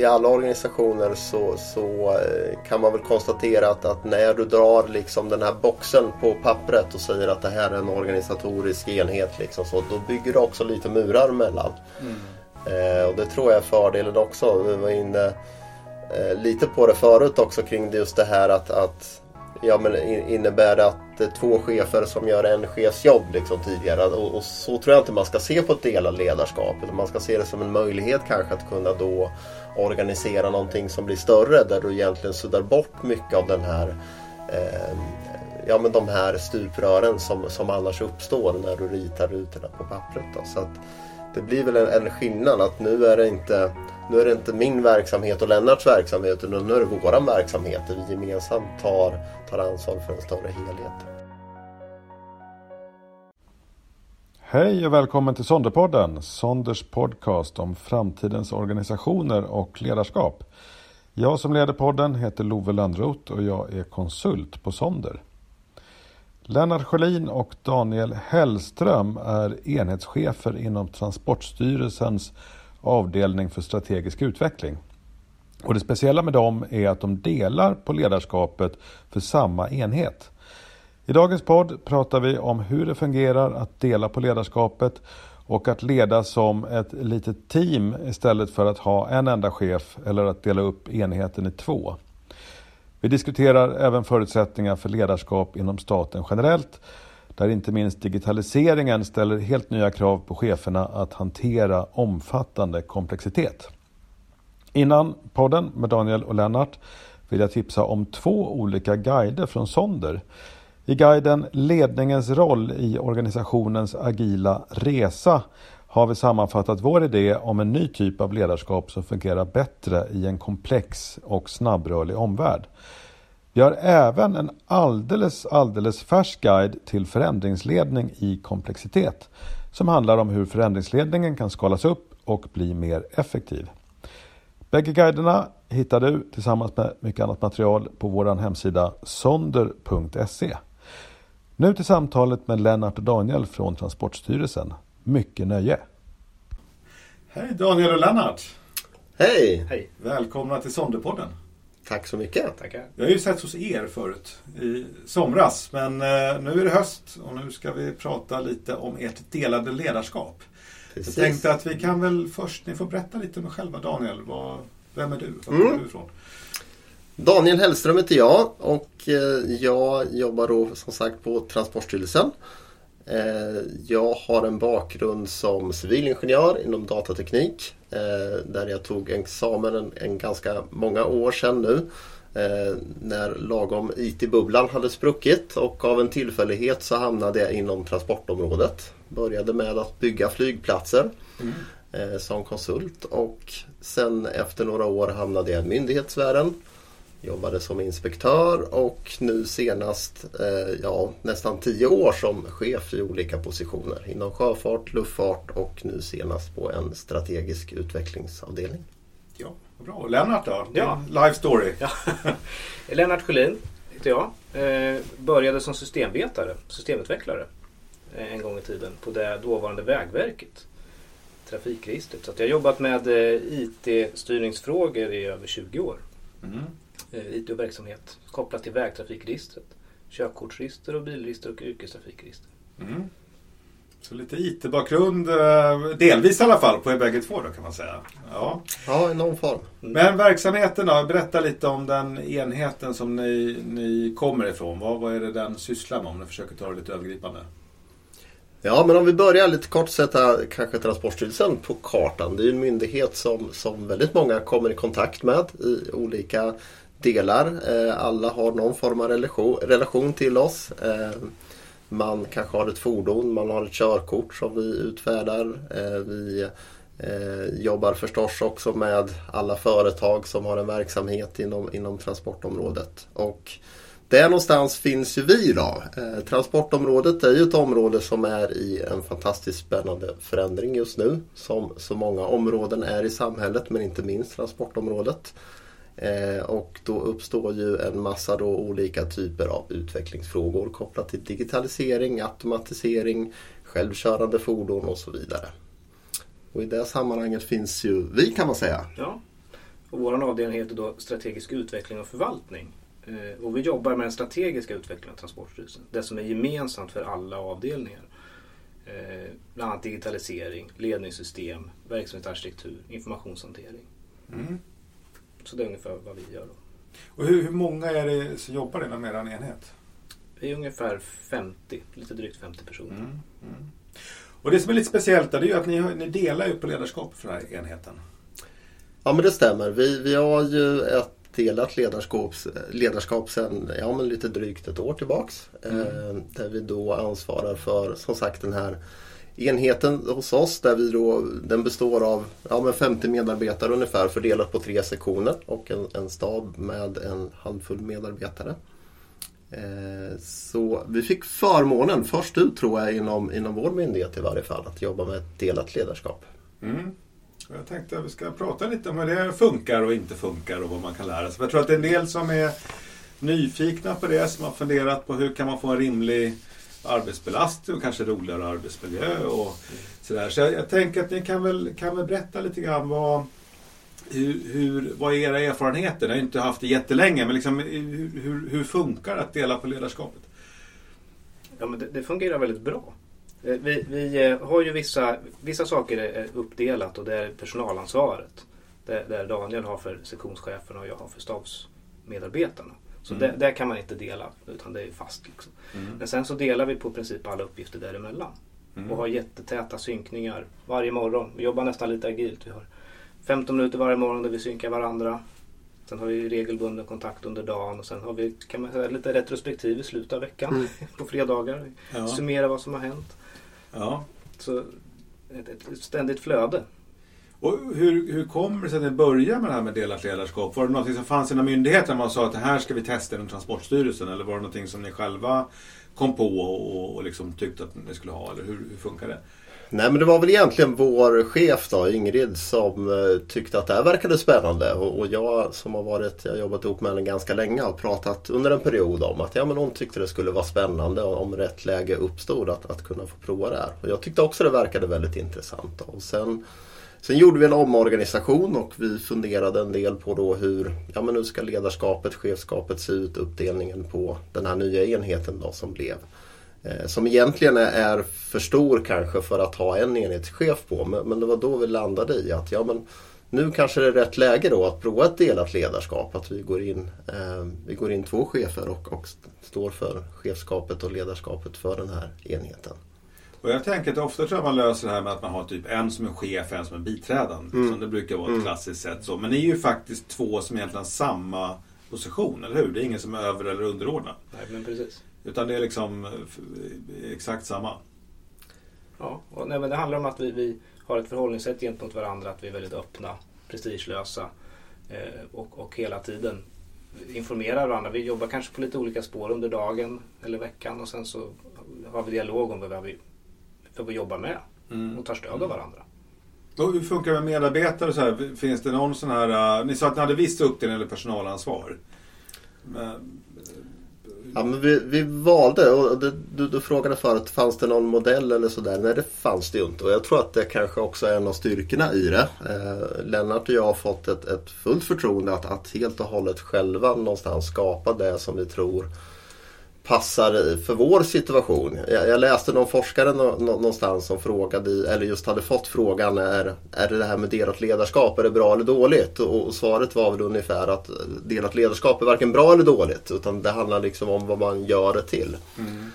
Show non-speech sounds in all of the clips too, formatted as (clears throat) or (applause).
i alla organisationer så, så eh, kan man väl konstatera att, att, när du drar liksom den här boxen på pappret och säger att det här är en organisatorisk enhet liksom, så, då bygger du också lite murar mellan. Mm. Eh, och det tror jag är fördelen också. Vi var inne eh, lite på det förut också kring just det här att, att ja, men innebär det att det är två chefer som gör en chefs jobb liksom tidigare. Och, och, så tror jag inte man ska se på ett delad ledarskap. Utan man ska se det som en möjlighet kanske att kunna då organisera någonting som blir större där du egentligen suddar bort mycket av den här eh, ja, men de här stuprören som, som annars uppstår när du ritar rutorna på pappret. Då. Så att, det blir väl en, en skillnad att nu är det inte nu är det inte min verksamhet och Lennarts verksamhet utan nu är det våran verksamhet där vi gemensamt tar, tar ansvar för en större helhet. Hej och välkommen till Sonderpodden, Sonders podcast om framtidens organisationer och ledarskap. Jag som leder podden heter Love Lönnroth och jag är konsult på Sonder. Lennart Sjölin och Daniel Hellström är enhetschefer inom Transportstyrelsens avdelning för strategisk utveckling. Och det speciella med dem är att de delar på ledarskapet för samma enhet. I dagens podd pratar vi om hur det fungerar att dela på ledarskapet och att leda som ett litet team istället för att ha en enda chef eller att dela upp enheten i två. Vi diskuterar även förutsättningar för ledarskap inom staten generellt där inte minst digitaliseringen ställer helt nya krav på cheferna att hantera omfattande komplexitet. Innan podden med Daniel och Lennart vill jag tipsa om två olika guider från Sonder. I guiden Ledningens roll i organisationens agila resa har vi sammanfattat vår idé om en ny typ av ledarskap som fungerar bättre i en komplex och snabbrörlig omvärld. Vi har även en alldeles, alldeles färsk guide till förändringsledning i komplexitet som handlar om hur förändringsledningen kan skalas upp och bli mer effektiv. Bägge guiderna hittar du tillsammans med mycket annat material på vår hemsida sonder.se. Nu till samtalet med Lennart och Daniel från Transportstyrelsen. Mycket nöje! Hej Daniel och Lennart! Hej! Hej. Välkomna till Sonderpodden! Tack så mycket. Tackar. Jag har ju sett hos er förut i somras. Men eh, nu är det höst och nu ska vi prata lite om ert delade ledarskap. Precis. Jag tänkte att vi kan väl först, ni får berätta lite om er själva Daniel. Vad, vem är du? Var kommer mm. du ifrån? Daniel Hellström heter jag och eh, jag jobbar då som sagt på Transportstyrelsen. Eh, jag har en bakgrund som civilingenjör inom datateknik Eh, där jag tog examen en, en ganska många år sedan nu. När lagom IT-bubblan hade spruckit och av en tillfällighet så hamnade jag inom transportområdet. Började med att bygga flygplatser mm. som konsult och sen efter några år hamnade jag i myndighetsvärlden jobbade som inspektör och nu senast eh, ja, nästan tio år som chef i olika positioner inom sjöfart, luftfart och nu senast på en strategisk utvecklingsavdelning. Ja, bra. Lennart då? Ja. Life story. Ja. (laughs) Lennart Sjölin heter jag. Eh, började som systemvetare, systemutvecklare eh, en gång i tiden på det dåvarande Vägverket trafikregistret. Så jag har jobbat med eh, IT-styrningsfrågor i över 20 år. Mm. Eh, IT-verksamhet kopplat till vägtrafikregistret. Körkortsregister och bilregister och yrkestrafikregister. Mm. Så lite IT-bakgrund, eh, delvis i alla fall, på er bägge två då kan man säga. Ja, ja i någon form. Mm. Men verksamheten då? Berätta lite om den enheten som ni, ni kommer ifrån. Vad, vad är det den sysslar med om ni försöker ta det lite övergripande? Ja, men om vi börjar lite kort sätta kanske Transportstyrelsen på kartan. Det är en myndighet som, som väldigt många kommer i kontakt med i olika delar. Eh, alla har någon form av relation, till oss. Eh, man kanske har ett fordon, man har ett körkort som vi utfärdar. Eh, vi jobbar förstås också med alla företag som har en verksamhet inom, inom transportområdet. Och där någonstans finns ju vi då. transportområdet är ju ett område som är i en fantastiskt spännande förändring just nu. Som så många områden är i samhället men inte minst transportområdet. Eh, och då uppstår ju en massa då olika typer av utvecklingsfrågor kopplat till digitalisering, automatisering, självkörande fordon och så vidare. Och i det sammanhanget finns ju vi kan man säga. Ja. Och vår avdelning heter då strategisk utveckling och förvaltning. Eh, och vi jobbar med den strategiska utvecklingen av Transportstyrelsen. Det som är gemensamt för alla avdelningar. Eh, bland annat digitalisering, ledningssystem, verksamhetsarkitektur, informationshantering. Mm. Så det är ungefär vad vi gör. Då. Och hur, hur många är det som jobbar inom er enhet? Vi är ungefär 50, lite drygt 50 personer. Mm. Mm. Och det som är lite speciellt är ju att ni, ni delar ju på ledarskap för den här enheten. Ja men det stämmer. Vi, vi har ju ett delat ledarskap, ledarskap sedan ja, men lite drygt ett år tillbaks. Mm. Eh, där vi då ansvarar för som sagt den här enheten hos oss där vi då, den består av ja, men 50 medarbetare ungefär fördelat på tre sektioner och en, en stab med en handfull medarbetare. Eh, så vi fick förmånen först ut tror jag inom, inom vår myndighet i varje fall att jobba med ett delat ledarskap. Mm. Jag tänkte att vi ska prata lite om hur det funkar och inte funkar och vad man kan lära sig. Jag tror att det är en del som är nyfikna på det, som har funderat på hur kan man få en rimlig arbetsbelastning och kanske roligare arbetsmiljö och sådär. Så jag, jag tänker att ni kan väl, kan väl berätta lite grann vad, hur, hur, vad är era erfarenheter? Ni har inte haft det jättelänge, men liksom, hur, hur, hur funkar det att dela på ledarskapet? Ja, men det, det fungerar väldigt bra. Eh, vi, vi, eh, har ju vissa, vissa saker är uppdelat och det är personalansvaret. Där, där Daniel har för sektionscheferna och jag har för stabsmedarbetarna. Så mm. det, där kan man inte dela utan det är fast. Liksom. Mm. Men sen så delar vi på princip alla uppgifter däremellan. Mm. Och har jättetäta synkningar varje morgon. Vi jobbar nästan lite agilt. Vi har 15 minuter varje morgon där vi synkar varandra. Sen har vi regelbunden kontakt under dagen och sen har vi kan man säga, lite retrospektiv i slutet av veckan mm. (laughs) på fredagar. Ja. Summera vad som har hänt. Ja. Så ett, ett ständigt flöde. Och hur, hur kommer det sig att ni började med det här med delat ledarskap? Var det något som fanns inom myndigheten man sa att det här ska vi testa inom Transportstyrelsen? Eller var det någonting som ni själva kom på och, och liksom tyckte att ni skulle ha? Eller hur, hur funkar det? Nej men det var väl egentligen vår chef då, Ingrid, som eh, tyckte att det här verkade spännande. Och, och, jag som har varit, jag har jobbat ihop med henne ganska länge har pratat under en period om att ja, men hon tyckte det skulle vara spännande om rätt läge uppstod att, att kunna få prova det här. Och jag tyckte också det verkade väldigt intressant. Då. Och sen, sen gjorde vi en omorganisation och vi funderade en del på då hur, ja men nu ska ledarskapet, chefskapet se ut, uppdelningen på den här nya enheten då som blev. Eh, som egentligen är för stor kanske för att ha en enhetschef på. Men, det var då vi landade i att ja, men nu kanske det är rätt läge då att prova ett delat ledarskap. Att vi går in, eh, vi går in två chefer och, och står för chefskapet och ledarskapet för den här enheten. Och jag tänker att ofta tror jag man löser det här med att man har typ en som är chef och en som är biträdande. Mm. det brukar vara ett mm. klassiskt sätt så. Men ni är ju faktiskt två som egentligen har samma position, eller hur? Det är ingen som är över eller underordnad. Nej, men precis. Utan det är liksom exakt samma. Ja, och, nej, men det handlar om att vi, vi har ett förhållningssätt gentemot varandra, att vi är väldigt öppna, prestigelösa eh, och, och hela tiden informerar varandra. Vi jobbar kanske på lite olika spår under dagen eller veckan och sen så har vi dialog om vad vi jobbar med mm. och tar stöd av varandra. Och hur funkar det med medarbetare? Så här? Finns det någon sån här... Uh, ni sa att ni hade viss uppdelning eller personalansvar. Men, Ja, men vi, vi valde och det, du, du frågade förut, fanns det någon modell eller sådär? Nej det fanns det ju inte och jag tror att det kanske också är en av styrkorna i det. Eh, Lennart och jag har fått ett, ett fullt förtroende att, att helt och hållet själva någonstans skapa det som vi tror passar för vår situation. Jag, jag läste någon forskare nå, någonstans som frågade, eller just hade fått frågan är, är det det här med delat ledarskap, är det bra eller dåligt? Och, och, svaret var väl ungefär att delat ledarskap är varken bra eller dåligt utan det handlar liksom om vad man gör det till. Mm.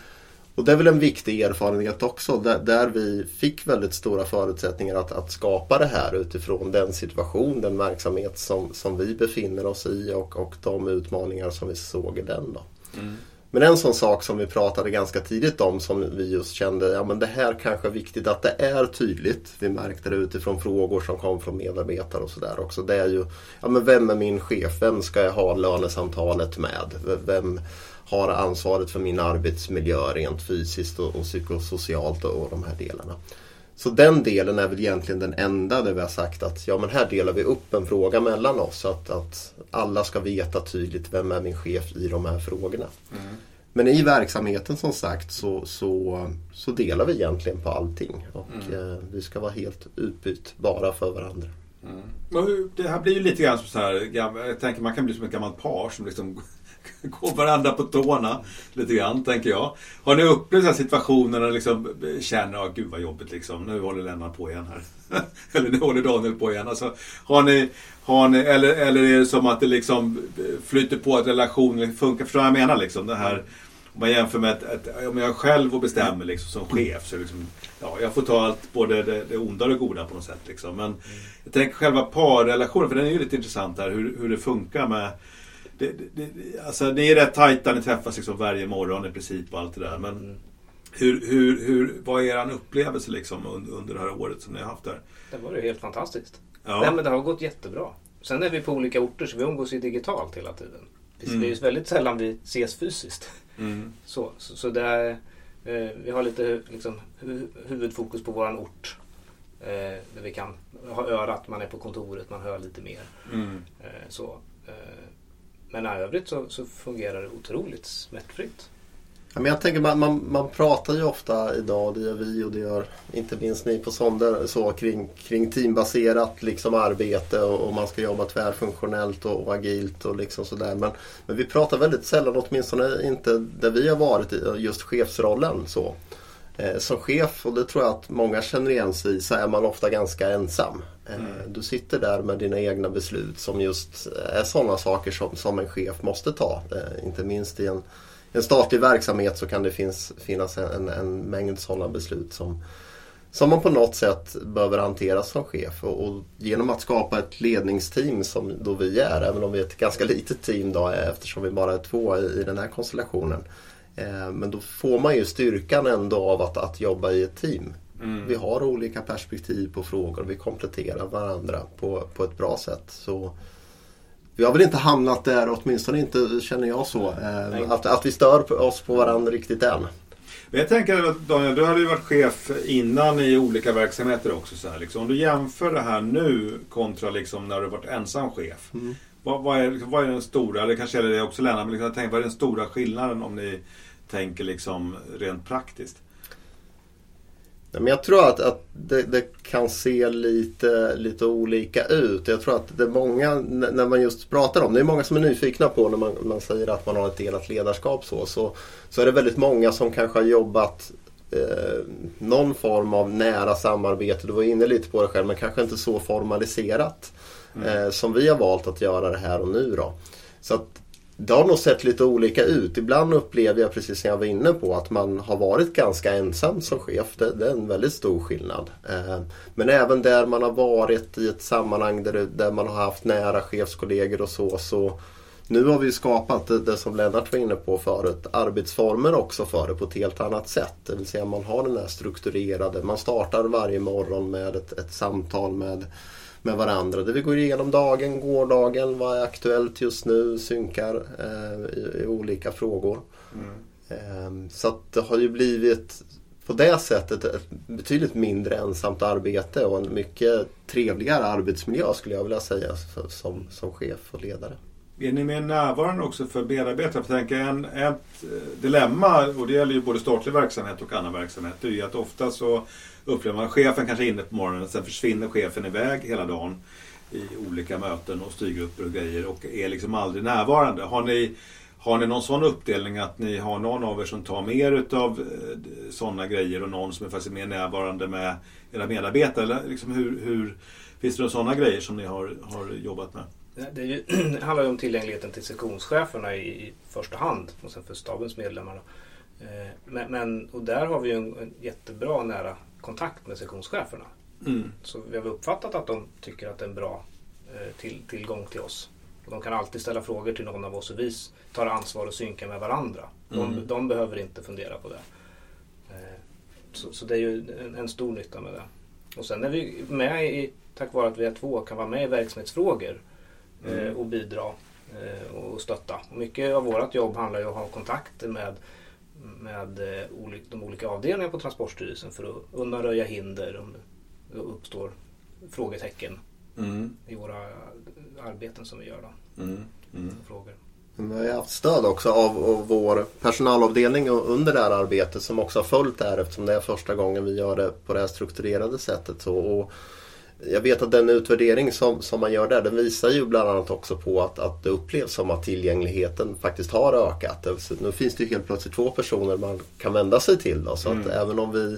Och det är väl en viktig erfarenhet också där, där, vi fick väldigt stora förutsättningar att, att skapa det här utifrån den situation, den verksamhet som, som vi befinner oss i och, och de utmaningar som vi såg i den. Då. Mm. Men en sån sak som vi pratade ganska tidigt om som vi just kände, ja men det här kanske är viktigt att det är tydligt. Vi märkte det utifrån frågor som kom från medarbetare och sådär också. Det är ju, ja men vem är min chef? Vem ska jag ha lönesamtalet med? Vem har ansvaret för min arbetsmiljö rent fysiskt och, och psykosocialt och, och de här delarna. Så den delen är väl egentligen den enda där vi har sagt att ja men här delar vi upp en fråga mellan oss. Att, att alla ska veta tydligt vem är min chef i de här frågorna. Mm. Men i verksamheten som sagt så, så, så delar vi egentligen på allting. Och mm. eh, vi ska vara helt utbytbara för varandra. Mm. Det här blir ju lite grann som så här, jag tänker man kan bli som ett gammalt par som liksom (laughs) Gå varandra på tårna lite grann, tänker jag. Har ni upplevt situationer här ni liksom känner, att gud vad jobbigt liksom, nu håller Lennart på igen här. (laughs) eller nu håller Daniel på igen. Alltså, har ni, har ni, eller, eller är det som att det liksom flyter på att relationen funkar? Förstår du vad jag menar? Liksom, det här, om man jämför med att, om jag själv och bestämmer liksom, som chef så liksom, ja, jag får ta allt, både det, det onda och det goda på något sätt. Liksom. Men mm. jag tänker själva parrelationen, för den är ju lite intressant här, hur, hur det funkar med det, det, alltså, ni är rätt tajta, ni träffas liksom varje morgon i princip och allt det där. Men mm. hur, hur, hur, vad är er upplevelse liksom under, under det här året som ni har haft där? Det var ju helt fantastiskt. Ja. Nej, men det har gått jättebra. Sen är vi på olika orter så vi umgås ju digitalt hela tiden. Mm. Det är ju väldigt sällan vi ses fysiskt. Mm. Så, så, så är, eh, vi har lite liksom, huvudfokus på våran ort. Eh, där vi kan ha örat, man är på kontoret, man hör lite mer. Mm. Eh, så, eh, men i övrigt så, så fungerar det otroligt smärtfritt. Ja, men jag tänker man, man, man, pratar ju ofta idag, det gör vi och det gör inte minst ni på Sonder, så kring, kring teambaserat liksom arbete och, och man ska jobba tvärfunktionellt och, och agilt och liksom sådär. Men, men vi pratar väldigt sällan, åtminstone inte där vi har varit i just chefsrollen. så. Eh, som chef, och det tror jag att många känner igen sig i, så är man ofta ganska ensam. Eh, mm. Du sitter där med dina egna beslut som just är sådana saker som, som en chef måste ta. Eh, inte minst i en, en statlig verksamhet så kan det finns, finnas en, en mängd sådana beslut som, som man på något sätt behöver hantera som chef. Och, och, genom att skapa ett ledningsteam som då vi är, även om vi är ett ganska litet team då, eftersom vi bara är två i, i den här konstellationen. Eh, men då får man ju styrkan ändå av att, att jobba i ett team. Mm. Vi har olika perspektiv på frågor och vi kompletterar varandra på, på ett bra sätt. Så vi har väl inte hamnat där, åtminstone inte känner jag så, eh, att, att vi stör oss på varandra riktigt än. Men jag tänker Daniel, du hade ju varit chef innan i olika verksamheter också. Så här, liksom. Om du jämför det här nu kontra liksom när du varit ensam chef. Mm. Vad, vad, är, vad är den stora, eller kanske är det också Lennart, men liksom, jag tänker, vad är den stora skillnaden om ni tänker liksom rent praktiskt? Men jag tror att, att det, det, kan se lite, lite olika ut. Jag tror att det är många, när man just pratar om det, är många som är nyfikna på när man, man säger att man har ett delat ledarskap så, så, så är det väldigt många som kanske har jobbat eh, någon form av nära samarbete. Du var inne lite på det själv, men kanske inte så formaliserat mm. eh, som vi har valt att göra det här och nu. Då. Så att det har nog sett lite olika ut. Ibland upplever jag, precis som jag var inne på, att man har varit ganska ensam som chef. Det, det är en väldigt stor skillnad. Eh, men även där man har varit i ett sammanhang där, där man har haft nära chefskollegor och så. så nu har vi skapat det, det, som Lennart var inne på förut, arbetsformer också för det på ett helt annat sätt. Det vill säga man har den här strukturerade, man startar varje morgon med ett, ett samtal med med varandra. Där vi går igenom dagen, gårdagen, vad är aktuellt just nu, synkar eh, i, i, olika frågor. Mm. Eh, så att det har ju blivit på det sättet ett betydligt mindre ensamt arbete och en mycket trevligare arbetsmiljö skulle jag vilja säga som, som chef och ledare. Är ni mer närvarande också för medarbetare? För tänka en, ett eh, dilemma, och det gäller ju både statlig verksamhet och annan verksamhet, det är ju att ofta så upplever man chefen kanske är inne på morgonen, sen försvinner chefen iväg hela dagen i olika möten och styrgrupper och grejer och är liksom aldrig närvarande. Har ni, har ni någon sån uppdelning att ni har någon av er som tar mer utav eh, sådana grejer och någon som är faktiskt mer närvarande med era medarbetare? Eller liksom hur, hur, finns det några sådana grejer som ni har, har jobbat med? Det, ju, (clears throat) det handlar ju om tillgängligheten till sektionscheferna i, i första hand och sen för stabens medlemmar. Eh, men, men, och där har vi ju en, en jättebra nära kontakt med sektionscheferna. Mm. Så vi har uppfattat att de tycker att det är en bra eh, till, tillgång till oss. Och de kan alltid ställa frågor till någon av oss och vi tar ansvar och synkar med varandra. De, mm. de behöver inte fundera på det. Eh, så, så, det är ju en, en, stor nytta med det. Och sen är vi med i, tack vare att vi är två, kan vara med i verksamhetsfrågor mm. eh, och bidra eh, och stötta. Och mycket av vårt jobb handlar ju om att ha kontakter med med eh, de olika avdelningarna på Transportstyrelsen för att undanröja hinder om det uppstår frågetecken mm. i våra arbeten som vi gör. Då. Mm. Mm. Frågor. Vi har haft stöd också av, av, vår personalavdelning under det här arbetet som också har följt det här eftersom det är första gången vi gör det på det här strukturerade sättet. Så, och jag vet att den utvärdering som, som man gör där den visar ju bland annat också på att, att det upplevs som att tillgängligheten faktiskt har ökat. Så nu finns det ju helt plötsligt två personer man kan vända sig till. Då, så att även om vi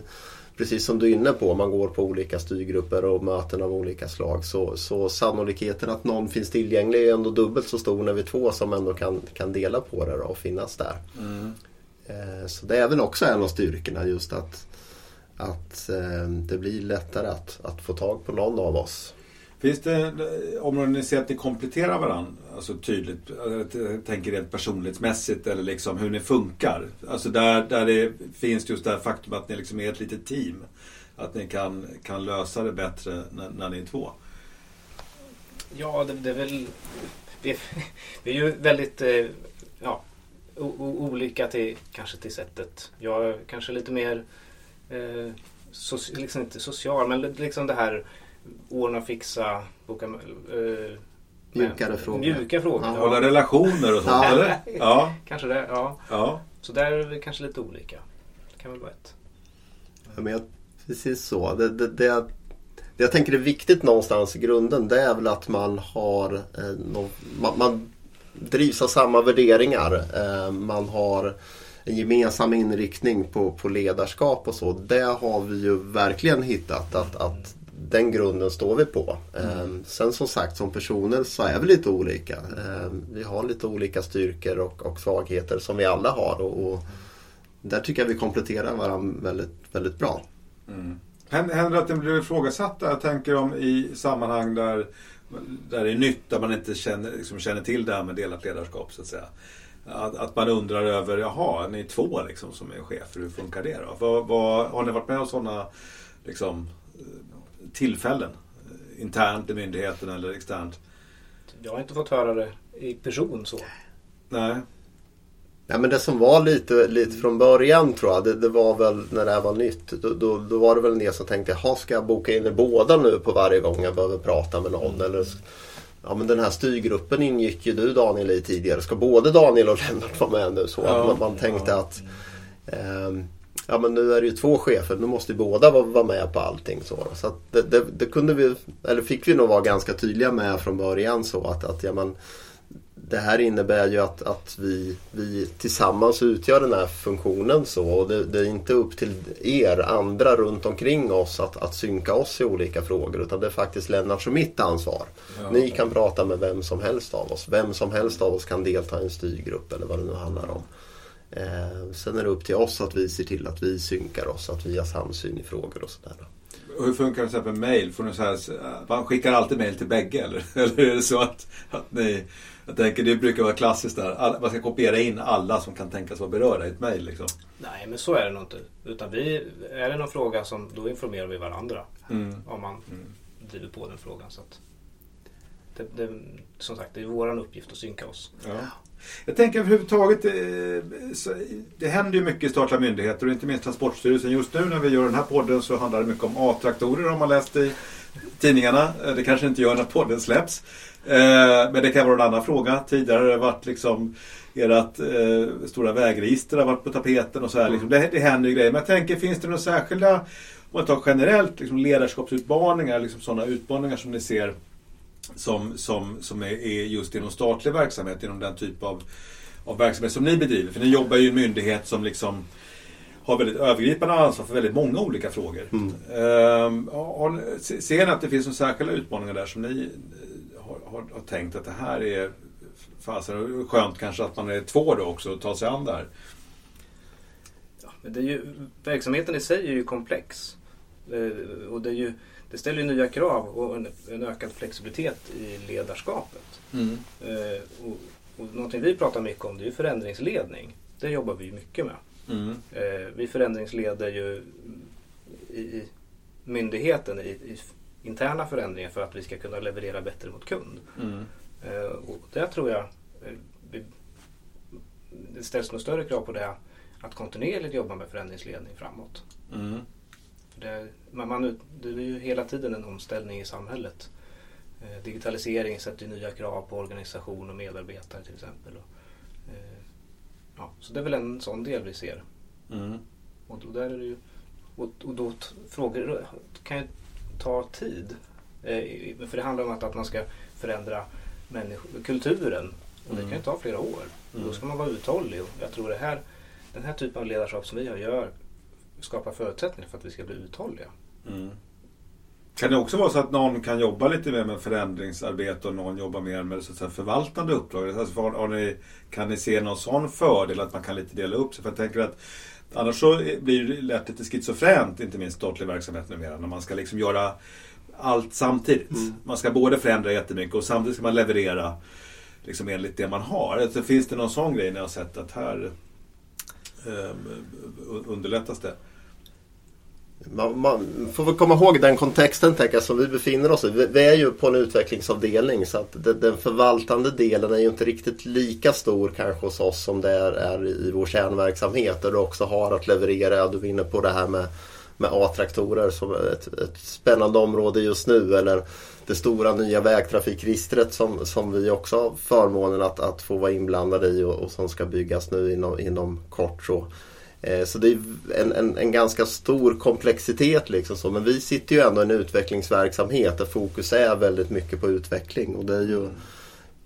precis som du är inne på, man går på olika styrgrupper och möten av olika slag så, så sannolikheten att någon finns tillgänglig är ändå dubbelt så stor när vi är två som ändå kan, kan dela på det och finnas där. Mm. Eh, så det är väl också en av styrkorna just att, att eh, det blir lättare att, att få tag på någon av oss. Finns det områden ni ser att ni kompletterar varandra? Alltså tydligt, jag tänker rent personlighetsmässigt eller liksom hur ni funkar. Alltså där, där det finns just det här faktum att ni liksom är ett litet team. Att ni kan, kan lösa det bättre när, när ni är två. Ja, det, det är väl... Vi är, (laughs) vi är ju väldigt eh, ja, o, o, olika till, kanske till sättet. Jag är kanske lite mer, eh, so, liksom inte social, men liksom det här ordna, fixa, boka... Eh, Mjukare frågor. Mjuka frågor. Ja. Hålla relationer och sånt, ja. eller? Ja. kanske det, ja. ja. Så där är vi kanske lite olika. Det kan väl vara ett. Ja, men jag, precis så. Det, det, det, det jag tänker är viktigt någonstans i grunden det är väl att man har eh, no, man, man, drivs av samma värderingar. Eh, man har en gemensam inriktning på, på ledarskap och så. Det har vi ju verkligen hittat att, att den grunden står vi på. Mm. Sen som sagt som personer så är vi lite olika. Ehm, vi har lite olika styrkor och, och svagheter som vi alla har. Och, och där tycker jag vi kompletterar varandra väldigt, väldigt bra. Mm. Händer det att den blir ifrågasatt? Jag tänker om i sammanhang där, där det är nytt, där man inte känner, liksom känner till det här med delat ledarskap så att säga. Att, att man undrar över, jaha, ni är två liksom som är chefer, hur funkar det då? Vad, vad, har ni varit med om sådana liksom, tillfällen? Internt i myndigheten eller externt? Jag har inte fått höra det i person så. Nej. Ja, men det som var lite, lite från början tror jag, det, det var väl när det här var nytt. Då, då, då var det väl en del som tänkte, jaha ska jag boka in er båda nu på varje gång jag behöver prata med någon? Eller, ja men den här styrgruppen ingick ju du Daniel i tidigare. Ska både Daniel och Lennart vara med nu? Så ja, man, man tänkte ja. att eh, ja men nu är det ju två chefer, nu måste ju båda vara med på allting. Så, så det, det, det, kunde vi, eller fick vi nog vara ganska tydliga med från början så att, att ja, men, det här innebär ju att, att vi, vi tillsammans utgör den här funktionen så och det, det, är inte upp till er andra runt omkring oss att, att synka oss i olika frågor utan det är faktiskt Lennarts och mitt ansvar. Ja. Ni kan prata med vem som helst av oss. Vem som helst av oss kan delta i en styrgrupp eller vad det nu handlar om. Eh, sen är det upp till oss att vi ser till att vi synkar oss, att vi har samsyn i frågor och sådär. hur funkar det till exempel mail? Får ni så här, man skickar alltid mail till bägge eller? (laughs) Eller är det så att, att ni... Jag tänker det brukar vara klassiskt där. Alla, man ska kopiera in alla som kan tänkas vara berörda i ett mail. Liksom. Nej men så är det nog inte. Utan vi, är det någon fråga som, då informerar vi varandra. Mm. Om man mm. driver på den frågan. Så att det, det, som sagt, det är vår uppgift att synka oss. Ja. Jag tänker överhuvudtaget, eh, det händer ju mycket i statliga myndigheter och inte minst Transportstyrelsen. Just nu när vi gör den här podden så handlar det mycket om A-traktorer har man läst i tidningarna. Eh, det kanske inte gör när podden släpps. Eh, men det kan vara en annan fråga. Tidigare har det varit liksom ert eh, stora vägregister har varit på tapeten och så här. Liksom. Det, det händer ju grejer. Men jag tänker, finns det några särskilda, om man tar generellt, liksom ledarskapsutmaningar, liksom sådana utmaningar som ni ser som, som, som är, är just inom statlig verksamhet, inom den typ av, av verksamhet som ni bedriver. För ni jobbar ju i en myndighet som liksom har väldigt övergripande ansvar för väldigt många olika frågor. Mm. Um, har, ser ni att det finns några särskilda utmaningar där som ni eh, har, har, har tänkt att det här är fasen skönt kanske att man är två då också och tar sig an det här? Ja, men det är ju, verksamheten i sig är ju komplex. Uh, och det är ju det ställer nya krav och en, en ökad flexibilitet i ledarskapet. Mm. Eh, och, och någonting vi pratar mycket om det är förändringsledning. Det jobbar vi mycket med. Mm. Eh, vi förändringsleder ju i, i myndigheten i, i, interna förändringar för att vi ska kunna leverera bättre mot kund. Mm. Eh, och där tror jag eh, vi, det ställs nog större krav på det att kontinuerligt jobba med förändringsledning framåt. Mm. Det, man, man, det är ju hela tiden en omställning i samhället. Eh, digitalisering sätter nya krav på organisation och medarbetare till exempel. Och, eh, ja, så det är väl en sån del vi ser. Mm. Och, och, där är det ju, och, och då frågor kan ju ta tid. Eh, för det handlar om att, att man ska förändra kulturen. Och det kan ju ta flera år. Mm. Då ska man vara uthållig. Och jag tror det här, den här typen av ledarskap som vi har gör skapar förutsättningar för att vi ska bli uthålliga. Mm. Kan det också vara så att någon kan jobba lite mer med förändringsarbete och någon jobbar mer med så att säga, förvaltande uppdrag? Alltså, har, ni, kan ni se någon sån fördel att man kan lite dela upp sig? För jag tänker att annars så blir det lätt lite schizofrent, inte minst statlig verksamhet numera, när man ska liksom göra allt samtidigt. Mm. Man ska både förändra jättemycket och samtidigt ska man leverera liksom enligt det man har. Alltså, finns det någon sån grej ni har sett att här eh, underlättas det? Man, man får väl komma ihåg den kontexten tänka, som vi befinner oss i. Vi, vi är ju på en utvecklingsavdelning så att det, den förvaltande delen är ju inte riktigt lika stor kanske hos oss som det är, är i vår kärnverksamhet där du också har att leverera. Du vinner på det här med, med A-traktorer som är ett, ett spännande område just nu. Eller det stora nya vägtrafikregistret som, som vi också har förmånen att, att få vara inblandade i och, och som ska byggas nu inom, inom kort. Så. Eh, så det är en, en, en ganska stor komplexitet liksom så. Men vi sitter ju ändå i en utvecklingsverksamhet där fokus är väldigt mycket på utveckling. Och det är ju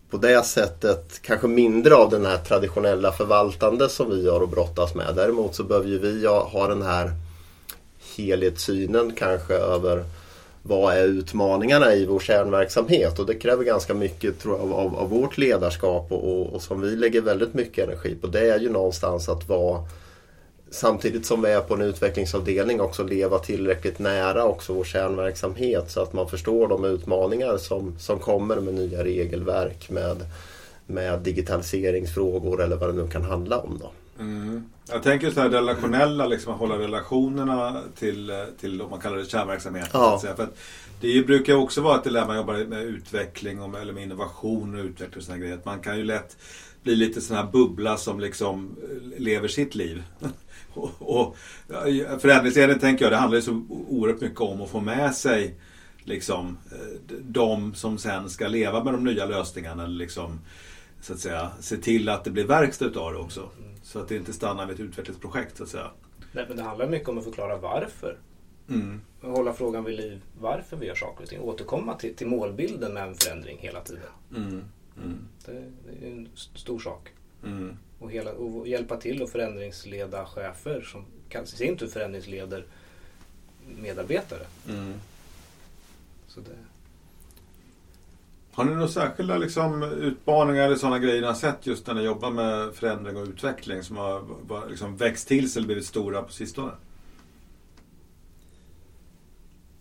på det sättet kanske mindre av den här traditionella förvaltande som vi har att brottas med. Däremot så behöver ju vi ha, ha den här helhetssynen kanske över vad är utmaningarna i vår kärnverksamhet och det kräver ganska mycket tror jag, av, av vårt ledarskap och, och, och som vi lägger väldigt mycket energi på. Det är ju någonstans att vara samtidigt som vi är på en utvecklingsavdelning också leva tillräckligt nära också vår kärnverksamhet så att man förstår de utmaningar som, som kommer med nya regelverk med, med digitaliseringsfrågor eller vad det nu kan handla om. Då. Mm. Jag tänker så här relationella, liksom att hålla relationerna till, till om man kallar det kärnverksamhet. Ja. Så. För det brukar också vara ett dilemma man jobbar med utveckling och med, eller med innovation och utveckling och såna grejer. Man kan ju lätt bli lite sån här bubbla som liksom lever sitt liv. Och, och tänker jag, det handlar ju så oerhört mycket om att få med sig liksom, eh, de som sen ska leva med de nya lösningarna. Liksom, så att säga, se till att det blir verkstad utav det också. Så att det inte stannar vid ett utvecklingsprojekt så att säga. Nej, men det handlar mycket om att förklara varför. Mm. Hålla frågan vid liv varför vi gör saker och ting. Återkomma till, till målbilden med en förändring hela tiden. Mm. Mm. Det, det är en st- stor sak. Och, hela, och hjälpa till att förändringsleda chefer som kan i sin tur förändringsleder medarbetare. Mm. Så det, Har ni några särskilda liksom, utmaningar eller sådana grejer ni har sett just när ni jobbar med förändring och utveckling som har liksom, växt till sig eller blivit stora på sistone?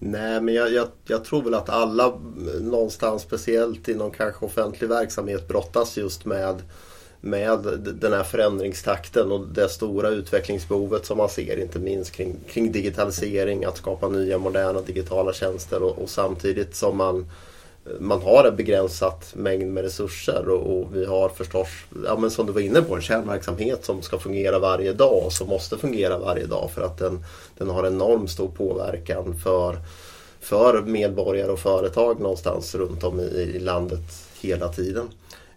Nej, men jag, jag, jag tror väl att alla eh, någonstans, speciellt inom kanske offentlig verksamhet, brottas just med, med den här förändringstakten och det stora utvecklingsbehovet som man ser, inte minst kring, kring digitalisering, att skapa nya moderna digitala tjänster och, och samtidigt som man eh, man har en begränsad mängd med resurser och, och vi har förstås, ja, men som du var inne på, en kärnverksamhet som ska fungera varje dag och som måste fungera varje dag för att den, den har enormt stor påverkan för, för medborgare och företag någonstans runt om i, i landet hela tiden.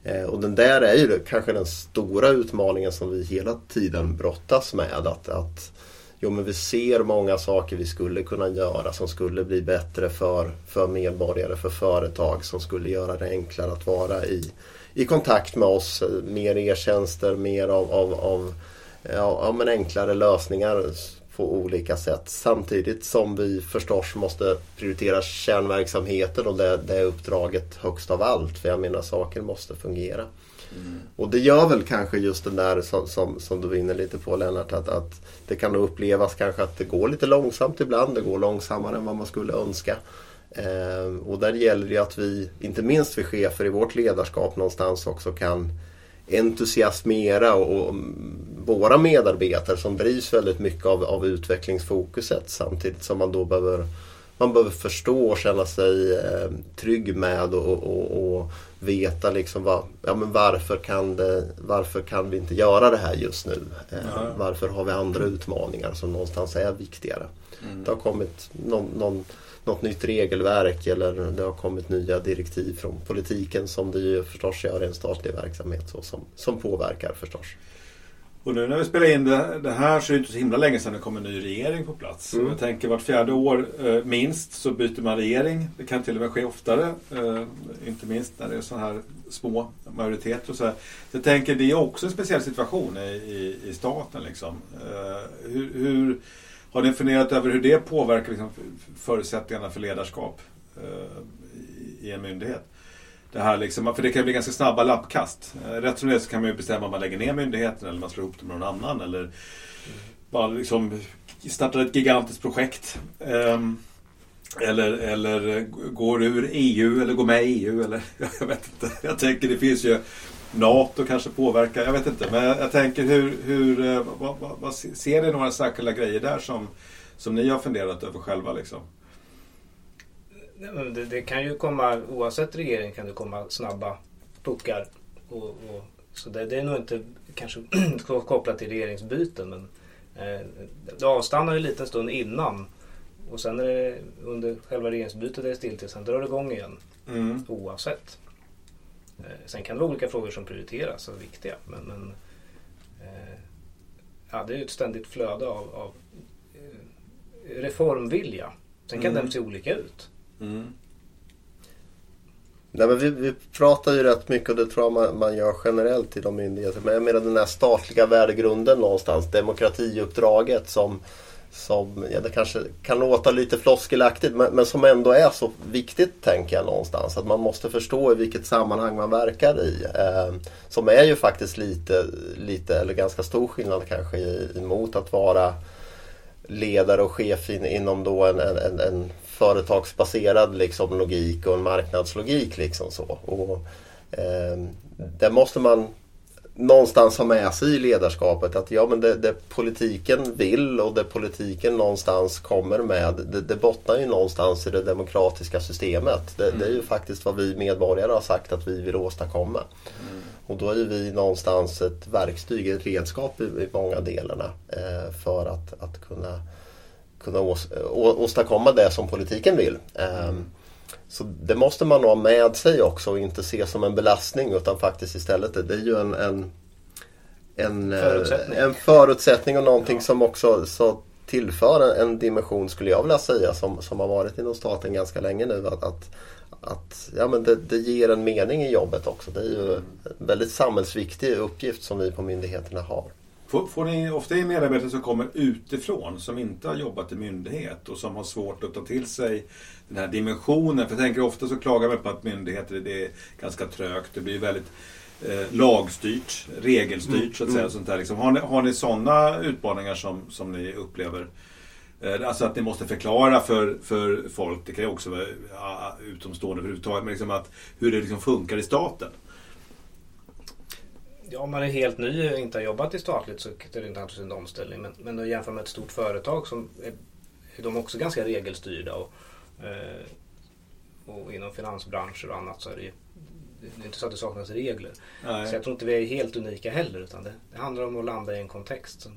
Eh, och den där är ju kanske den stora utmaningen som vi hela tiden brottas med. Att, att Jo men vi ser många saker vi skulle kunna göra som skulle bli bättre för, för medborgare, för företag som skulle göra det enklare att vara i, i kontakt med oss. Mer e-tjänster, mer av, av, av ja, men enklare lösningar på olika sätt. Samtidigt som vi förstås måste prioritera kärnverksamheten och det, det är uppdraget högst av allt. För jag menar saker måste fungera. Och det gör väl kanske just den där som, som, som du var inne lite på Lennart att, att det kan upplevas kanske att det går lite långsamt ibland. Det går långsammare än vad man skulle önska. Eh, och där gäller det att vi, inte minst vi chefer i vårt ledarskap någonstans också kan entusiasmera och, och våra medarbetare som drivs väldigt mycket av, av utvecklingsfokuset samtidigt som man då behöver man behöver förstå och känna sig eh, trygg med och, och, och veta liksom vad, ja, men varför, kan det, varför kan vi inte göra det här just nu? Eh, Ja. Varför har vi andra utmaningar som någonstans är viktigare? Mm. Det har kommit någon, någon, något nytt regelverk eller det har kommit nya direktiv från politiken som det ju förstås gör i en statlig verksamhet så, som, som påverkar förstås. Och nu när vi spelar in det, det, här så är det inte så himla länge sedan det kom en ny regering på plats. Mm. Jag tänker vart fjärde år eh, minst så byter man regering. Det kan till och med ske oftare. Eh, inte minst när det är så här små majoriteter och så här. Så jag tänker det är också en speciell situation i, i, i staten. Liksom. Eh, hur, hur, har ni funderat över hur det påverkar liksom, förutsättningarna för ledarskap eh, i, en myndighet? Det här liksom, för det kan bli ganska snabba lappkast. Eh, rätt som det är så kan man ju bestämma om man lägger ner myndigheten eller man slår ihop det med någon annan. Eller bara liksom startar ett gigantiskt projekt. Ehm, eller, eller går ur EU eller går med i EU. Eller, (laughs) jag vet inte. Jag tänker det finns ju NATO kanske påverkar. Jag vet inte. Men jag, jag tänker hur, hur eh, vad, vad, vad, ser ni några särskilda grejer där som, som ni har funderat över själva? Liksom? det, det, kan ju komma, oavsett regering kan det komma snabba puckar. Och, och så det, det, är nog inte kanske (clears throat) kopplat till regeringsbyten men eh, det avstannar en liten stund innan och sen är det under själva regeringsbytet är det stiltje, sen drar det igång igen. Mm. Oavsett. Eh, sen kan det vara olika frågor som prioriteras och är viktiga men, men eh, ja, det är ett ständigt flöde av, av eh, reformvilja. Sen kan mm. den se olika ut. Mm. Nej, men vi, vi pratar ju rätt mycket och det tror jag man, man gör generellt i de myndigheter. Men jag menar den här statliga värdegrunden någonstans, demokratiuppdraget som, som ja, det kanske kan låta lite floskelaktigt men, men som ändå är så viktigt tänker jag någonstans. Att man måste förstå i vilket sammanhang man verkar i. Eh, som är ju faktiskt lite, lite eller ganska stor skillnad kanske emot att vara ledare och chef in, inom då en, en, en företagsbaserad liksom, logik och en marknadslogik. Liksom så. Och, eh, där måste man någonstans ha med sig i ledarskapet att ja, men det, det politiken vill och det politiken någonstans kommer med det, det bottnar ju någonstans i det demokratiska systemet. Det, mm. det, är ju faktiskt vad vi medborgare har sagt att vi vill åstadkomma. Mm. Och då är vi någonstans ett verktyg, ett redskap i, i många delarna eh, för att, att kunna kunna ås åstadkomma det som politiken vill. Mm. Så det måste man ha med sig också och inte se som en belastning utan faktiskt istället det är ju en, en, en, eh, förutsättning. en förutsättning och någonting ja. som också så tillför en, dimension skulle jag vilja säga som, som har varit inom staten ganska länge nu. Att, att, att ja, men det, det, ger en mening i jobbet också. Det är ju en väldigt samhällsviktig uppgift som vi på myndigheterna har. Får, får ni ofta in medarbetare som kommer utifrån, som inte har jobbat i myndighet och som har svårt att ta till sig den här dimensionen? För jag tänker ofta så klagar man på att myndigheter det är ganska trögt. Det blir väldigt eh, lagstyrt, regelstyrt mm. så att säga. Mm. Sånt där. Liksom, har ni, har ni sådana utmaningar som, som ni upplever? Eh, alltså att ni måste förklara för, för folk, det kan ju också vara ja, utomstående överhuvudtaget, men liksom att, hur det liksom funkar i staten om man är helt ny och inte har jobbat i statligt så är det inte alltid en omställning. Men, men då jämför med ett stort företag som är, är de också ganska regelstyrda. Och, eh, och inom finansbranscher och annat så är det ju det är inte så att det saknas regler. Nej. Så jag tror inte vi är helt unika heller utan det, det handlar om att landa i en kontext. Som,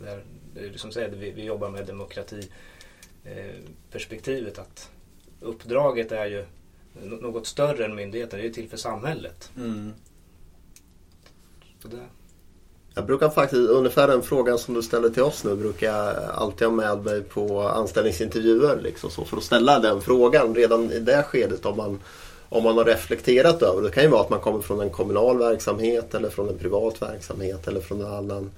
där, där, som säger, vi, vi jobbar med demokratiperspektivet eh, att uppdraget är ju något större än myndigheten. Det är till för samhället. Mm. Det... Jag brukar faktiskt, ungefär den frågan som du ställer till oss nu, brukar jag alltid ha med mig på anställningsintervjuer. Liksom, så för att ställa den frågan redan i det skedet om man, om man har reflekterat över det. kan ju vara att man kommer från en kommunal verksamhet eller från en privat verksamhet eller från en annan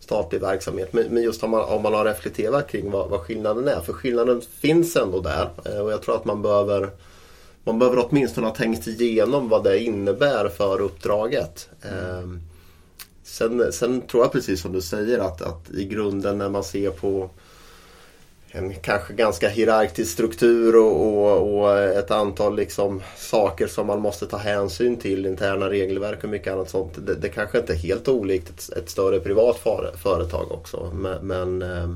statlig verksamhet. Men, just om man, om man har reflekterat kring vad, vad skillnaden är. För skillnaden finns ändå där eh, och jag tror att man behöver man behöver åtminstone ha tänkt igenom vad det innebär för uppdraget. Mm. Sen, sen tror jag precis som du säger att, att i grunden när man ser på en kanske ganska hierarkisk struktur och, och, och, ett antal liksom saker som man måste ta hänsyn till, interna regelverk och mycket annat sånt. Det, det kanske inte är helt olikt ett, ett större privat för, företag också. Men, men, eh,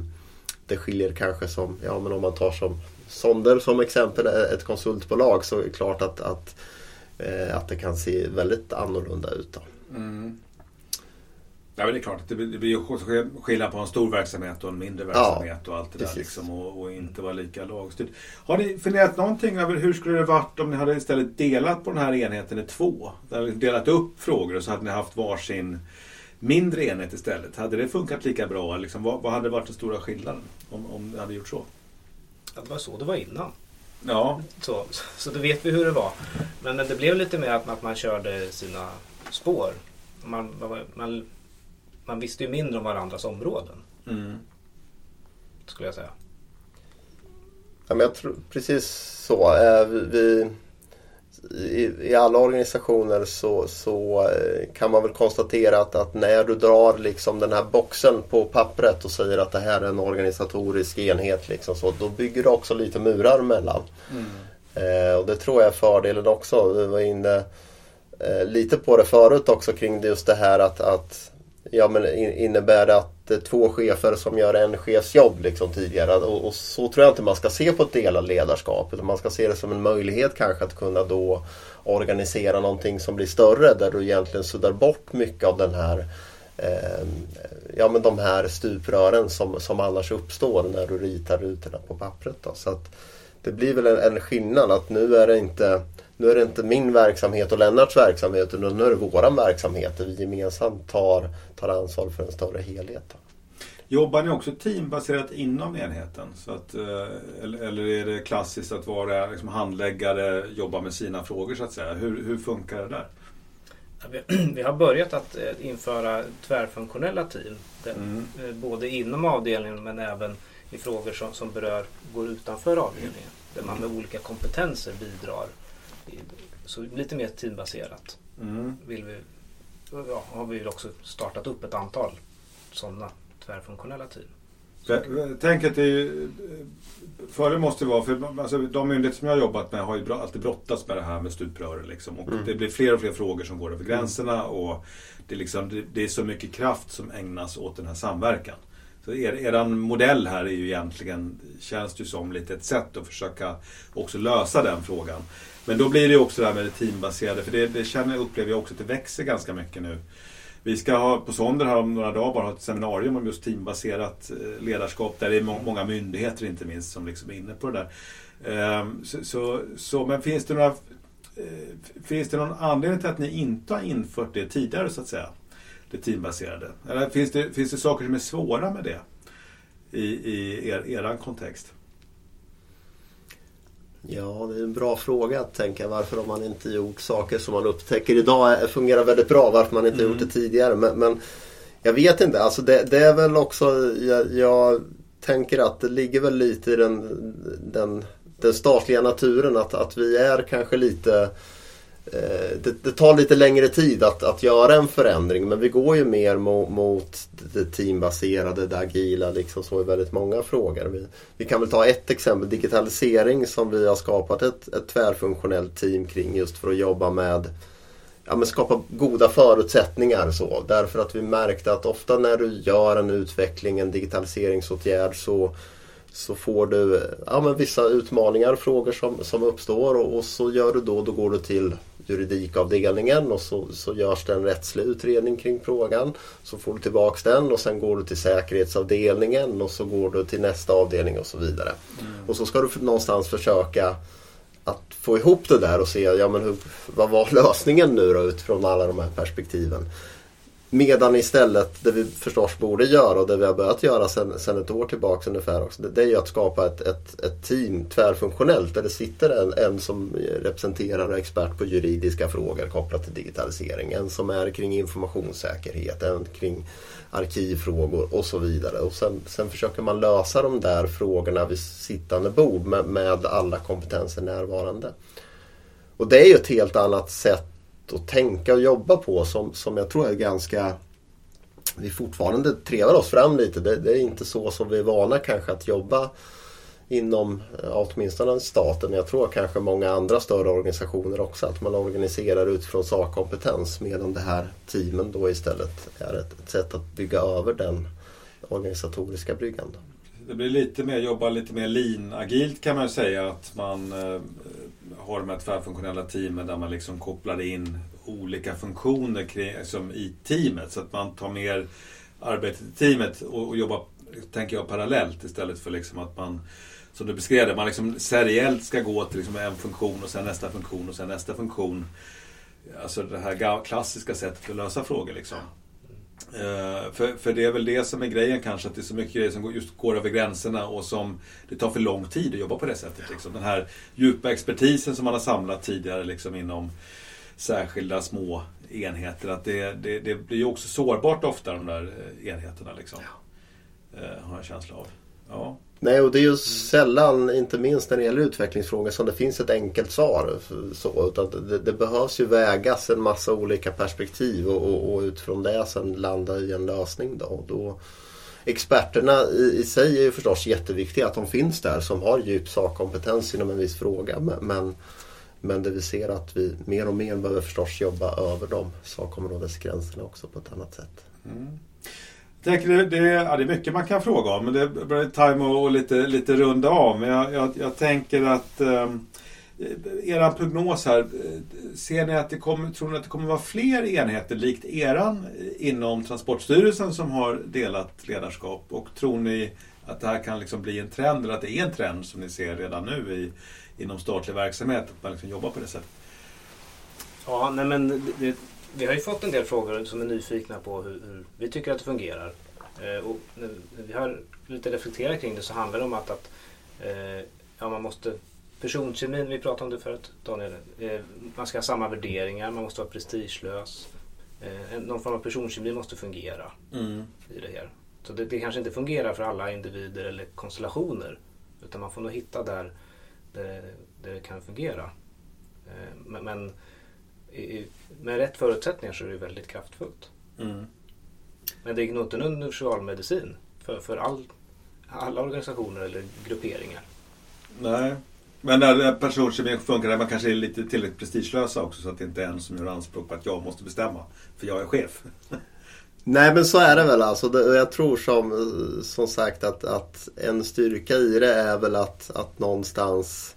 det skiljer kanske som, ja men om man tar som Sonder som exempel, eh, ett konsultbolag så är det klart att, att, eh, att det kan se väldigt annorlunda ut. Mm. Ja, men det är klart, det blir skillnad på en stor verksamhet och en mindre verksamhet ja, och allt det precis. där liksom, och, och, inte vara lika lagstyrt. Har ni funderat någonting över hur skulle det varit om ni hade istället delat på den här enheten i två? Delat upp frågor och så hade ni haft varsin mindre enhet istället. Hade det funkat lika bra? Liksom, vad, vad hade varit den stora skillnaden om, om det hade gjort så? Ja, det var så det var innan. Ja. Så, så då vet vi hur det var. Men det blev lite mer att, att man körde sina spår. Man, man, man visste ju mindre om varandras områden. Mm. Skulle jag säga. Ja, men jag tror precis så. Eh, vi, i, i, alla organisationer så, så eh, kan man väl konstatera att, att, när du drar liksom den här boxen på pappret och säger att det här är en organisatorisk enhet liksom så, då bygger du också lite murar mellan. Mm. Eh, och det tror jag är fördelen också. Vi var inne eh, lite på det förut också kring just det här att, att ja, men innebär det att eh, två chefer som gör en chefs jobb liksom tidigare. Och, och, så tror jag inte man ska se på ett delat ledarskap. Utan man ska se det som en möjlighet kanske att kunna då organisera någonting som blir större. Där du egentligen suddar bort mycket av den här eh, Ja men de här stuprören som, som annars uppstår när du ritar rutorna på pappret. Då. Så att det blir väl en, en skillnad att nu är det inte nu är det inte min verksamhet och Lennarts verksamhet utan nu är det våran verksamhet där vi gemensamt tar, tar ansvar för en större helhet. Jobbar ni också teambaserat inom enheten? Så att, eh, eller är det klassiskt att vara liksom handläggare, jobba med sina frågor så att säga? Hur, hur funkar det där? (clears throat) Vi har börjat att eh, införa tvärfunktionella team. Mm. Eh, både inom avdelningen men även i frågor som, som berör, går utanför avdelningen. Där man med olika kompetenser bidrar så lite mer teambaserat. Mm. Vill vi, ja, har vi också startat upp ett antal sådana tvärfunktionella team. Jag tänker att det är, Fördelen måste vara, för alltså, de myndigheter som jag har jobbat med har ju alltid brottats med det här med stuprör. Liksom, och mm. Det blir fler och fler frågor som går över gränserna och det är, liksom, det, det är så mycket kraft som ägnas åt den här samverkan. Så er, eran modell här är ju egentligen, känns det som, lite ett sätt att försöka också lösa den frågan. Men då blir det också det här med det teambaserade, för det, det känner, upplever jag också att det växer ganska mycket nu. Vi ska ha på Sonder här om några dagar bara ha ett seminarium om just teambaserat eh, ledarskap där det är må många myndigheter inte minst som liksom är inne på det där. Um, så, så, så, men finns det några uh, Finns det någon anledning till att ni inte har infört det tidigare så att säga? Det teambaserade. Eller finns det, finns det saker som är svåra med det? I, i er, eran kontext? Ja, det är en bra fråga att tänka varför har man inte gjort saker som man upptäcker idag fungerar väldigt bra. Varför man inte mm. gjort det tidigare. Men, men, jag vet inte. Alltså det, det är väl också, jag, jag, tänker att det ligger väl lite i den, den, den statliga naturen att, att vi är kanske lite Eh, Eh, det, det, tar lite längre tid att, att göra en förändring men vi går ju mer mot, mot det teambaserade, det agila liksom så i väldigt många frågor. Vi, vi, kan väl ta ett exempel, digitalisering som vi har skapat ett, ett tvärfunktionellt team kring just för att jobba med ja, men skapa goda förutsättningar. Så. Därför att vi märkte att ofta när du gör en utveckling, en digitaliseringsåtgärd så så får du ja, men vissa utmaningar, frågor som, som uppstår och, och, så gör du då, då går du till juridikavdelningen och så, så görs det en rättslig utredning kring frågan. Så får du tillbaks den och sen går du till säkerhetsavdelningen och så går du till nästa avdelning och så vidare. Mm. Och så ska du någonstans försöka att få ihop det där och se ja, men hur, vad var (laughs) lösningen nu då utifrån alla de här perspektiven. Medan istället det vi förstås borde göra och det vi har börjat göra sedan ett år tillbaka ungefär också. Det, det är ju att skapa ett, ett, ett, team tvärfunktionellt där det sitter en, en som representerar och expert på juridiska frågor kopplat till digitalisering. En som är kring informationssäkerhet, en kring arkivfrågor och så vidare. Och sen, sen försöker man lösa de där frågorna vid sittande bord med, med alla kompetenser närvarande. Och det är ju ett helt annat sätt att tänka och jobba på som, som jag tror är ganska vi fortfarande trevar oss fram lite. Det, det, är inte så som vi är vana kanske att jobba inom eh, åtminstone staten. Jag tror kanske många andra större organisationer också att man organiserar utifrån sakkompetens medan det här teamen då istället är ett, ett sätt att bygga över den organisatoriska bryggan. Det blir lite mer, jobba lite mer lean-agilt kan man säga. Att man eh, har de här tvärfunktionella teamen där man liksom kopplar in olika funktioner kring, som i teamet. Så att man tar mer arbetet i teamet och, och jobbar, tänker jag, parallellt istället för liksom att man som du beskrev det, man liksom seriellt ska gå till liksom en funktion och sen nästa funktion och sen nästa funktion. Alltså det här klassiska sättet att lösa frågor liksom. Eh, för, för det är väl det som är grejen kanske, att det är så mycket grejer som just går över gränserna och som det tar för lång tid att jobba på det sättet. Liksom. Den här djupa expertisen som man har samlat tidigare liksom, inom särskilda små enheter. Att det, det, det blir ju också sårbart ofta de där eh, enheterna. Liksom. Ja. Eh, har jag en känsla av. Ja. Nej, och det är ju sällan, inte minst när det gäller utvecklingsfrågor, som det finns ett enkelt svar. Så, utan det, det behövs ju vägas en massa olika perspektiv och, och, och utifrån det sen landa i en lösning. Då. då experterna i, i, sig är ju förstås jätteviktiga att de finns där som har djup sakkompetens inom en viss fråga. Men, men det vi ser att vi mer och mer behöver förstås jobba över de sakområdesgränserna också på ett annat sätt. Mm tänker det, det, ja, det är mycket man kan fråga om, men det börjar time att lite, lite runda av. Men jag, jag, jag tänker att eh, eran prognos här, ser ni att det kommer, tror ni att det kommer vara fler enheter likt eran inom Transportstyrelsen som har delat ledarskap? Och tror ni att det här kan liksom bli en trend, eller att det är en trend som ni ser redan nu i, inom statlig verksamhet, att man liksom jobbar på det sättet? Ja, nej men det, vi har ju fått en del frågor som är nyfikna på hur, hur vi tycker att det fungerar. Eh, och när vi har lite reflekterat kring det så handlar det om att, att eh, ja, man måste Personkemin, vi pratade om det förut Daniel. Eh, man ska ha samma värderingar, man måste vara prestigelös. Eh, någon form av personkemi måste fungera mm. i det här. Så det, det, kanske inte fungerar för alla individer eller konstellationer. Utan man får nog hitta där, där, där det kan fungera. Eh, men, men i, med rätt förutsättningar så är det väldigt kraftfullt. Mm. Men det är nog inte en universalmedicin för, för all, alla organisationer eller grupperingar. Nej, men när personkemin funkar, där man kanske är lite tillräckligt prestigelösa också så att det inte är en som gör anspråk på att jag måste bestämma. För jag är chef. (laughs) Nej men så är det väl alltså. Jag tror som, som sagt att, att en styrka i det är väl att, att någonstans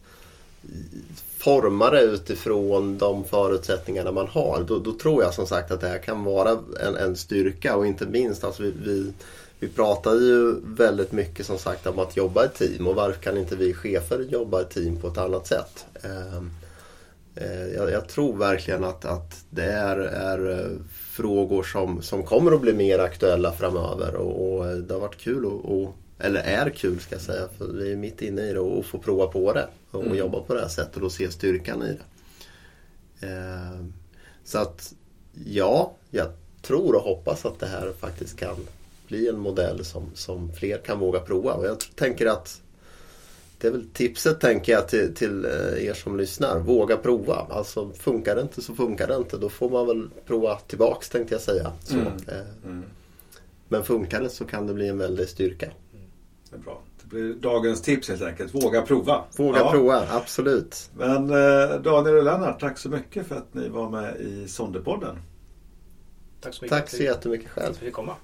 forma det utifrån de förutsättningarna man har. Då, då, tror jag som sagt att det här kan vara en, en styrka och inte minst alltså vi, vi, vi pratar ju väldigt mycket som sagt om att jobba i team och varför kan inte vi chefer jobba i team på ett annat sätt? Eh, eh, jag, jag, tror verkligen att, att det är, är eh, frågor som, som kommer att bli mer aktuella framöver och, och det har varit kul att eller är kul ska jag säga, för vi är mitt inne i det och får prova på det och mm. jobba på det här sättet och se styrkan i det. Eh, så att ja, jag tror och hoppas att det här faktiskt kan bli en modell som, som fler kan våga prova. Och jag tänker att det är väl tipset tänker jag till, till eh, er som lyssnar. Våga prova. Alltså funkar det inte så funkar det inte. Då får man väl prova tillbaks tänkte jag säga. Så, mm. Eh, mm. Men funkar det så kan det bli en väldig styrka. Det är bra. Det blir dagens tips helt enkelt. Våga prova. Våga ja. prova, absolut. Men eh, Daniel och Lennart, tack så mycket för att ni var med i Sonderpodden. Tack så mycket. Tack så jättemycket själv. För att vi fick komma.